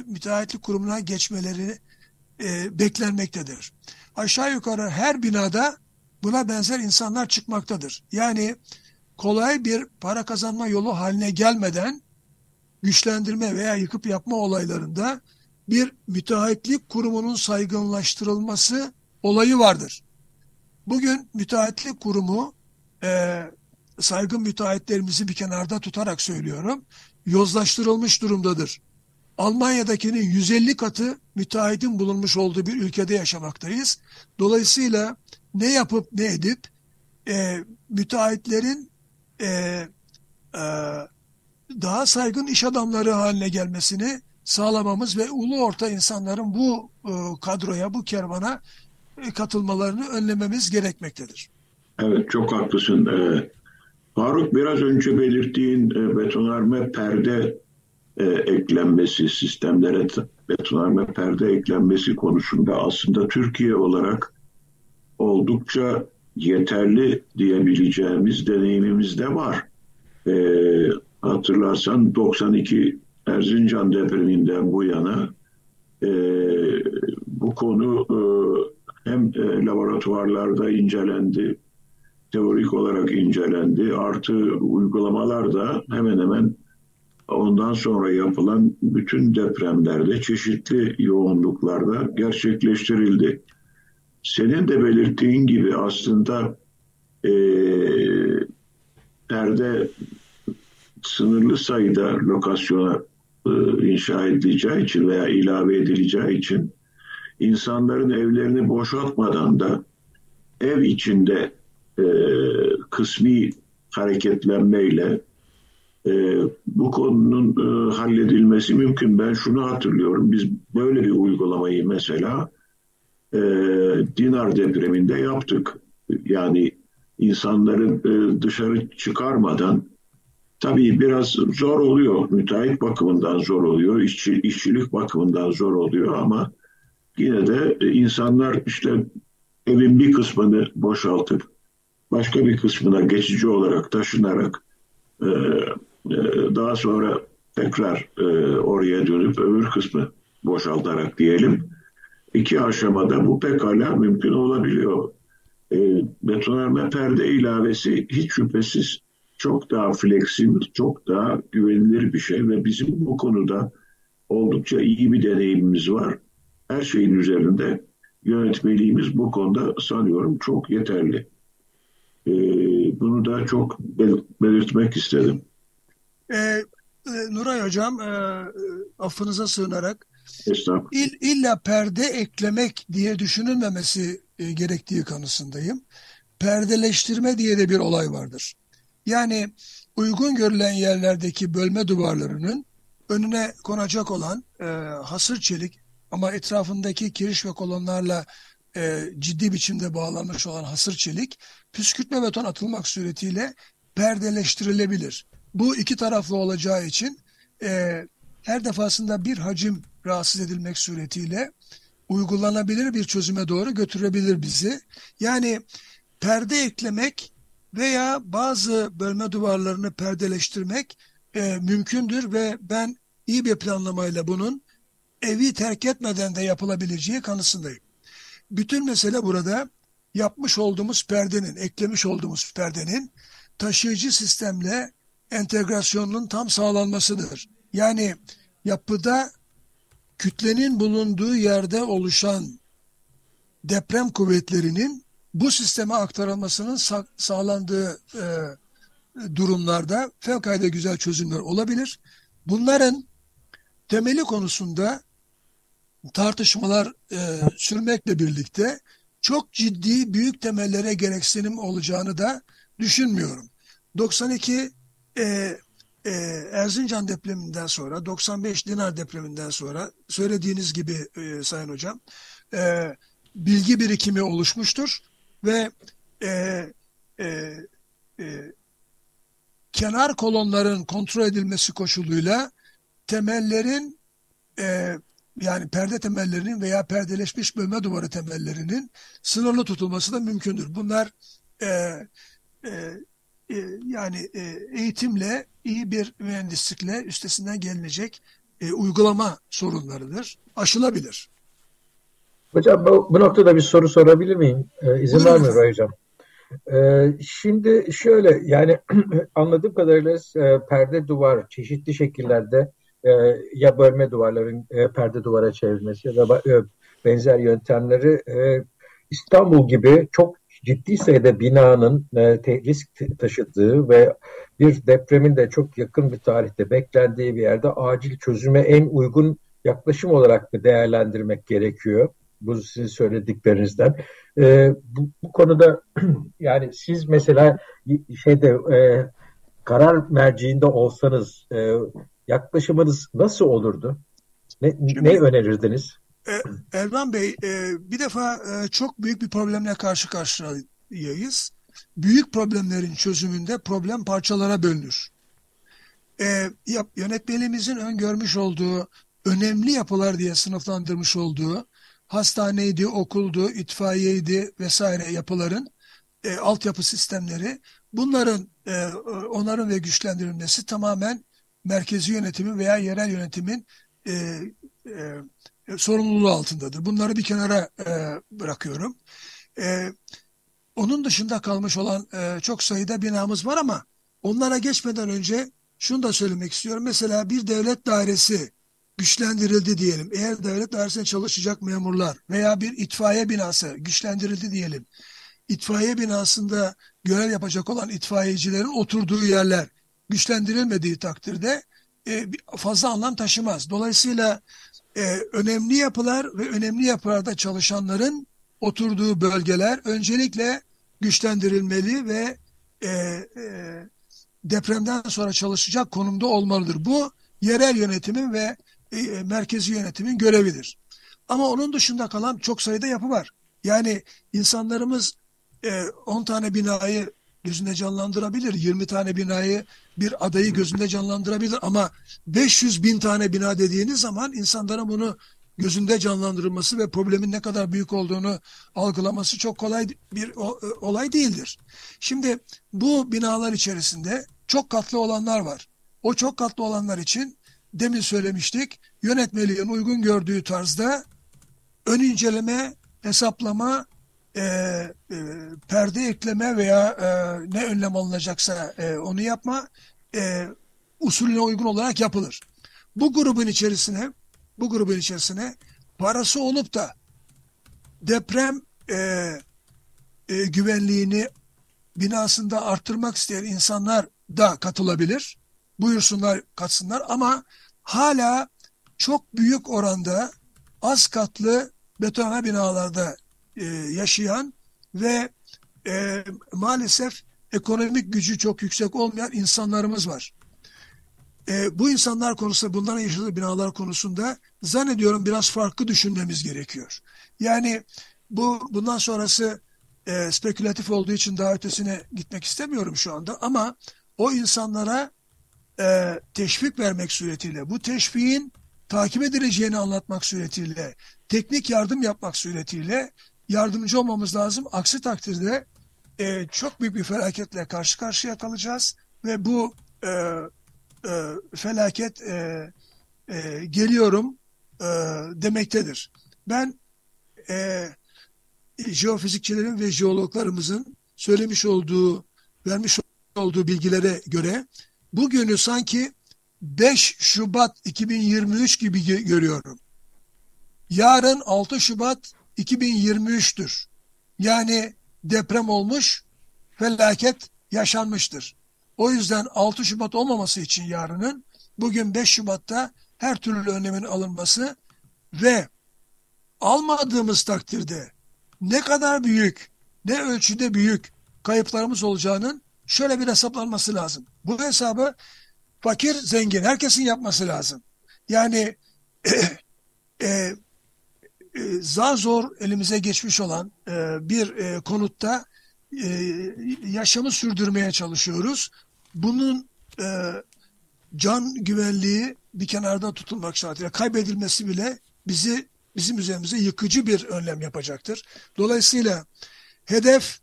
müteahhitlik kurumuna geçmeleri e, beklenmektedir. Aşağı yukarı her binada buna benzer insanlar çıkmaktadır. Yani kolay bir para kazanma yolu haline gelmeden güçlendirme veya yıkıp yapma olaylarında bir müteahhitlik kurumunun saygınlaştırılması olayı vardır. Bugün müteahhitlik kurumu e, saygın müteahhitlerimizi bir kenarda tutarak söylüyorum. Yozlaştırılmış durumdadır. Almanya'dakinin 150 katı müteahhitin bulunmuş olduğu bir ülkede yaşamaktayız. Dolayısıyla ne yapıp ne edip e, müteahhitlerin e, e, daha saygın iş adamları haline gelmesini sağlamamız ve ulu orta insanların bu e, kadroya, bu kervana e, katılmalarını önlememiz gerekmektedir. Evet çok haklısın. Ee, Faruk biraz önce belirttiğin e, betonarme perde e, eklenmesi, sistemlere betonarme perde eklenmesi konusunda aslında Türkiye olarak oldukça yeterli diyebileceğimiz deneyimimiz de var. E, hatırlarsan 92 Erzincan depreminden bu yana e, bu konu e, hem e, laboratuvarlarda incelendi teorik olarak incelendi. Artı uygulamalar da hemen hemen ondan sonra yapılan bütün depremlerde çeşitli yoğunluklarda gerçekleştirildi. Senin de belirttiğin gibi aslında e, perde sınırlı sayıda lokasyona e, inşa edileceği için veya ilave edileceği için insanların evlerini boşaltmadan da ev içinde e, kısmi hareketlenmeyle e, bu konunun e, halledilmesi mümkün. Ben şunu hatırlıyorum. Biz böyle bir uygulamayı mesela e, Dinar depreminde yaptık. Yani insanların e, dışarı çıkarmadan tabii biraz zor oluyor. Müteahhit bakımından zor oluyor. işçi, işçilik bakımından zor oluyor ama yine de e, insanlar işte evin bir kısmını boşaltıp başka bir kısmına geçici olarak taşınarak e, e, daha sonra tekrar e, oraya dönüp öbür kısmı boşaltarak diyelim. iki aşamada bu pekala mümkün olabiliyor. E, betonarme perde ilavesi hiç şüphesiz çok daha fleksibil, çok daha güvenilir bir şey ve bizim bu konuda oldukça iyi bir deneyimimiz var. Her şeyin üzerinde yönetmeliğimiz bu konuda sanıyorum çok yeterli. Ee, bunu da çok belirtmek istedim. Ee, e, Nuray Hocam, e, affınıza sığınarak İll, illa perde eklemek diye düşünülmemesi e, gerektiği kanısındayım. Perdeleştirme diye de bir olay vardır. Yani uygun görülen yerlerdeki bölme duvarlarının önüne konacak olan e, hasır çelik ama etrafındaki kiriş ve kolonlarla e, ciddi biçimde bağlanmış olan hasır çelik püskürtme beton atılmak suretiyle perdeleştirilebilir. Bu iki taraflı olacağı için e, her defasında bir hacim rahatsız edilmek suretiyle uygulanabilir bir çözüme doğru götürebilir bizi. Yani perde eklemek veya bazı bölme duvarlarını perdeleştirmek e, mümkündür ve ben iyi bir planlamayla bunun evi terk etmeden de yapılabileceği kanısındayım. Bütün mesele burada yapmış olduğumuz perdenin, eklemiş olduğumuz perdenin taşıyıcı sistemle entegrasyonunun tam sağlanmasıdır. Yani yapıda kütlenin bulunduğu yerde oluşan deprem kuvvetlerinin bu sisteme aktarılmasının sa sağlandığı e, durumlarda fevkalade güzel çözümler olabilir. Bunların temeli konusunda tartışmalar e, sürmekle birlikte çok ciddi büyük temellere gereksinim olacağını da düşünmüyorum. 92 e, e, Erzincan depreminden sonra 95 Dinar depreminden sonra söylediğiniz gibi e, Sayın Hocam e, bilgi birikimi oluşmuştur ve e, e, e, kenar kolonların kontrol edilmesi koşuluyla temellerin e, yani perde temellerinin veya perdeleşmiş bölme duvarı temellerinin sınırlı tutulması da mümkündür. Bunlar e, e, e, yani e, eğitimle iyi bir mühendislikle üstesinden gelinecek e, uygulama sorunlarıdır. Aşılabilir. Hocam bu, bu noktada bir soru sorabilir miyim? Ee, izin var mı hocam? Ee, şimdi şöyle yani anladığım kadarıyla e, perde duvar çeşitli şekillerde e, ya bölme duvarların e, perde duvara çevrilmesi ya da e, benzer yöntemleri e, İstanbul gibi çok ciddi sayıda binanın e, risk taşıdığı ve bir depremin de çok yakın bir tarihte beklendiği bir yerde acil çözüme en uygun yaklaşım olarak mı değerlendirmek gerekiyor? Bu sizin söylediklerinizden. E, bu, bu konuda yani siz mesela şeyde e, karar merciinde olsanız e, yaklaşımınız nasıl olurdu? Ne, Şimdi, ne önerirdiniz? E, Elvan Bey, e, bir defa e, çok büyük bir problemle karşı karşıyayız. Büyük problemlerin çözümünde problem parçalara bölünür. E, yap, yönetmenimizin öngörmüş olduğu önemli yapılar diye sınıflandırmış olduğu hastaneydi, okuldu, itfaiyeydi vesaire yapıların e, altyapı sistemleri bunların e, onarım ve güçlendirilmesi tamamen merkezi yönetimin veya yerel yönetimin e, e, sorumluluğu altındadır. Bunları bir kenara e, bırakıyorum. E, onun dışında kalmış olan e, çok sayıda binamız var ama onlara geçmeden önce şunu da söylemek istiyorum. Mesela bir devlet dairesi güçlendirildi diyelim. Eğer devlet dairesinde çalışacak memurlar veya bir itfaiye binası güçlendirildi diyelim. İtfaiye binasında görev yapacak olan itfaiyecilerin oturduğu yerler güçlendirilmediği takdirde e, fazla anlam taşımaz. Dolayısıyla e, önemli yapılar ve önemli yapılarda çalışanların oturduğu bölgeler öncelikle güçlendirilmeli ve e, e, depremden sonra çalışacak konumda olmalıdır. Bu yerel yönetimin ve e, merkezi yönetimin görevidir. Ama onun dışında kalan çok sayıda yapı var. Yani insanlarımız e, 10 tane binayı gözünde canlandırabilir. 20 tane binayı bir adayı gözünde canlandırabilir ama 500 bin tane bina dediğiniz zaman insanların bunu gözünde canlandırılması ve problemin ne kadar büyük olduğunu algılaması çok kolay bir olay değildir. Şimdi bu binalar içerisinde çok katlı olanlar var. O çok katlı olanlar için demin söylemiştik yönetmeliğin uygun gördüğü tarzda ön inceleme, hesaplama e, e, perde ekleme veya e, ne önlem alınacaksa e, onu yapma e, usulüne uygun olarak yapılır. Bu grubun içerisine bu grubun içerisine parası olup da deprem e, e, güvenliğini binasında arttırmak isteyen insanlar da katılabilir. Buyursunlar, katsınlar ama hala çok büyük oranda az katlı betona binalarda e, yaşayan ve e, maalesef ekonomik gücü çok yüksek olmayan insanlarımız var. E, bu insanlar konusunda, bunların yaşadığı binalar konusunda zannediyorum biraz farklı düşünmemiz gerekiyor. Yani bu bundan sonrası e, spekülatif olduğu için daha ötesine gitmek istemiyorum şu anda ama o insanlara e, teşvik vermek suretiyle, bu teşviğin takip edileceğini anlatmak suretiyle, teknik yardım yapmak suretiyle yardımcı olmamız lazım. Aksi takdirde e, çok büyük bir felaketle karşı karşıya kalacağız ve bu e, e, felaket e, e, geliyorum e, demektedir. Ben e, jeofizikçilerin ve jeologlarımızın söylemiş olduğu, vermiş olduğu bilgilere göre bugünü sanki 5 Şubat 2023 gibi görüyorum. Yarın 6 Şubat 2023'tür. Yani deprem olmuş, felaket yaşanmıştır. O yüzden 6 Şubat olmaması için yarının bugün 5 Şubat'ta her türlü önlemin alınması ve almadığımız takdirde ne kadar büyük, ne ölçüde büyük kayıplarımız olacağının şöyle bir hesaplanması lazım. Bu hesabı fakir, zengin herkesin yapması lazım. Yani e, e, zar zor elimize geçmiş olan e, bir e, konutta e, yaşamı sürdürmeye çalışıyoruz. Bunun e, can güvenliği bir kenarda tutulmak şartıyla kaybedilmesi bile bizi bizim üzerimize yıkıcı bir önlem yapacaktır. Dolayısıyla hedef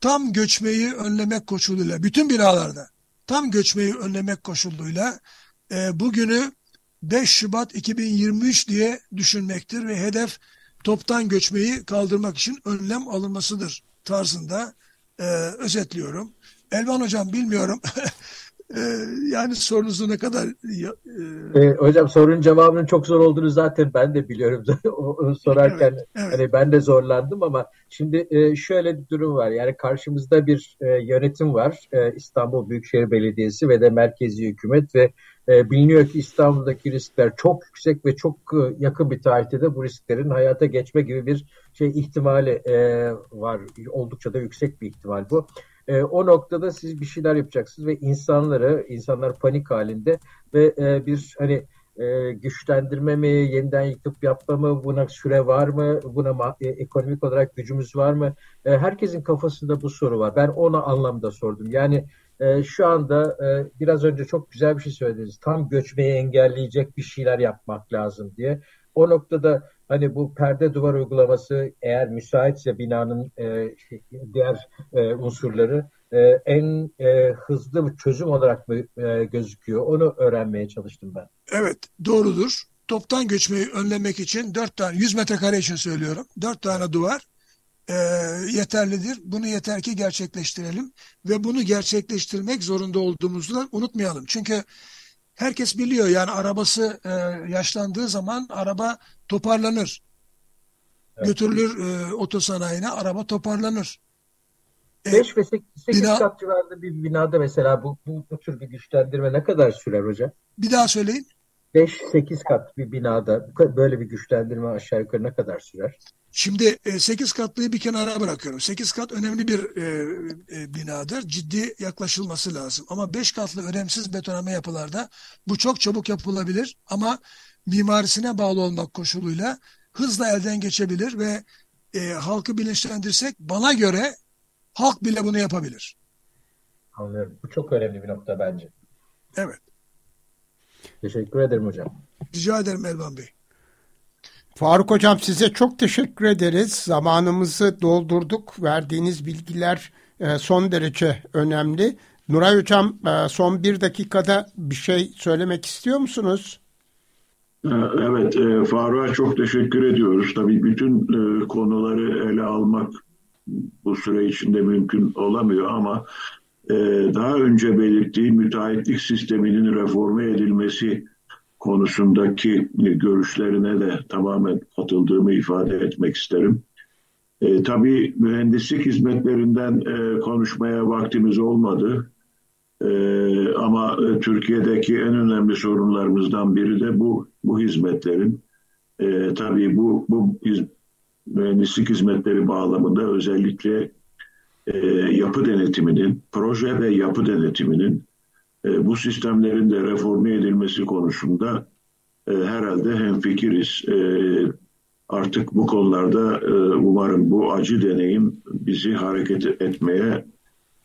tam göçmeyi önlemek koşuluyla bütün binalarda tam göçmeyi önlemek koşuluyla e, bugünü 5 Şubat 2023 diye düşünmektir ve hedef toptan göçmeyi kaldırmak için önlem alınmasıdır tarzında e, özetliyorum. Elvan Hocam bilmiyorum Ee, yani sorunuzu ne kadar... E... E, hocam sorunun cevabının çok zor olduğunu zaten ben de biliyorum. sorarken evet, evet. hani ben de zorlandım ama şimdi e, şöyle bir durum var. Yani karşımızda bir e, yönetim var. E, İstanbul Büyükşehir Belediyesi ve de merkezi hükümet ve e, biliniyor ki İstanbul'daki riskler çok yüksek ve çok e, yakın bir tarihte de bu risklerin hayata geçme gibi bir şey ihtimali e, var. Oldukça da yüksek bir ihtimal bu. E, o noktada siz bir şeyler yapacaksınız ve insanları, insanlar panik halinde ve e, bir hani e, güçlendirme mi, yeniden yıkıp yapma mı, buna süre var mı, buna e, ekonomik olarak gücümüz var mı? E, herkesin kafasında bu soru var. Ben ona anlamda sordum. Yani e, şu anda e, biraz önce çok güzel bir şey söylediniz. Tam göçmeyi engelleyecek bir şeyler yapmak lazım diye. O noktada hani bu perde duvar uygulaması eğer müsaitse binanın e, şey, diğer e, unsurları e, en e, hızlı çözüm olarak mı e, gözüküyor? Onu öğrenmeye çalıştım ben. Evet doğrudur. Toptan göçmeyi önlemek için dört tane 100 metrekare için söylüyorum. Dört tane duvar e, yeterlidir. Bunu yeter ki gerçekleştirelim ve bunu gerçekleştirmek zorunda olduğumuzu unutmayalım. Çünkü herkes biliyor yani arabası e, yaşlandığı zaman araba toparlanır. Evet. Götürülür e, otosanayine araba toparlanır. 5 e, ve 8, 8 bina, kat civarında bir binada mesela bu, bu, bu tür bir güçlendirme ne kadar sürer hocam? Bir daha söyleyin. 5-8 kat bir binada böyle bir güçlendirme aşağı yukarı ne kadar sürer? Şimdi 8 e, katlıyı bir kenara bırakıyorum. 8 kat önemli bir e, e, binadır. Ciddi yaklaşılması lazım. Ama 5 katlı önemsiz betonarme yapılarda bu çok çabuk yapılabilir ama mimarisine bağlı olmak koşuluyla hızla elden geçebilir ve e, halkı bilinçlendirsek bana göre halk bile bunu yapabilir. Anlıyorum. Bu çok önemli bir nokta bence. Evet. Teşekkür ederim hocam. Rica ederim Elvan Bey. Faruk Hocam size çok teşekkür ederiz. Zamanımızı doldurduk. Verdiğiniz bilgiler e, son derece önemli. Nuray Hocam e, son bir dakikada bir şey söylemek istiyor musunuz? E, evet, Faruk'a çok teşekkür ediyoruz. Tabii bütün konuları ele almak bu süre içinde mümkün olamıyor ama daha önce belirttiğim müteahhitlik sisteminin reforme edilmesi konusundaki görüşlerine de tamamen katıldığımı ifade etmek isterim. E, tabii mühendislik hizmetlerinden e, konuşmaya vaktimiz olmadı. E, ama e, Türkiye'deki en önemli sorunlarımızdan biri de bu bu hizmetlerin. E, tabii bu bu hiz, mühendislik hizmetleri bağlamında özellikle e, yapı denetiminin, proje ve yapı denetiminin e, bu sistemlerin de reforme edilmesi konusunda e, herhalde hemfikiriz. E, artık bu konularda e, umarım bu acı deneyim bizi hareket etmeye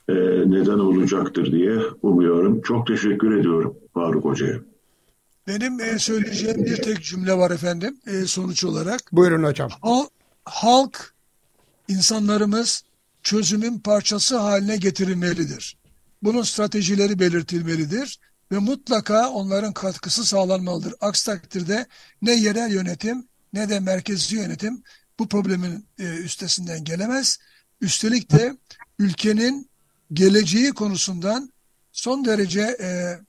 e, neden olacaktır diye umuyorum. Çok teşekkür ediyorum Faruk Hoca'ya. Benim e, söyleyeceğim bir tek cümle var efendim e, sonuç olarak. Buyurun hocam. Halk, halk insanlarımız çözümün parçası haline getirilmelidir. Bunun stratejileri belirtilmelidir ve mutlaka onların katkısı sağlanmalıdır. Aksi takdirde ne yerel yönetim ne de merkezi yönetim bu problemin e, üstesinden gelemez. Üstelik de ülkenin geleceği konusundan son derece e,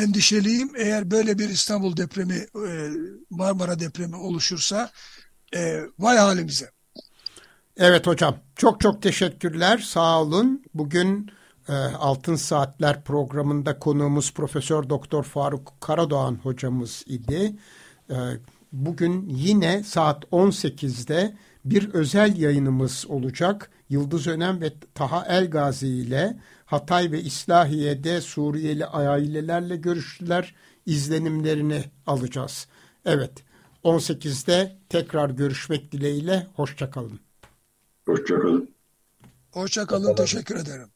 endişeliyim. Eğer böyle bir İstanbul depremi, e, Marmara depremi oluşursa e, vay halimize. Evet hocam çok çok teşekkürler sağ olun. Bugün e, Altın Saatler programında konuğumuz Profesör Doktor Faruk Karadoğan hocamız idi. E, bugün yine saat 18'de bir özel yayınımız olacak. Yıldız Önem ve Taha Elgazi ile Hatay ve İslahiye'de Suriyeli ailelerle görüştüler. İzlenimlerini alacağız. Evet 18'de tekrar görüşmek dileğiyle. Hoşçakalın. Hoşçakalın. Hoşçakalın. Teşekkür ederim.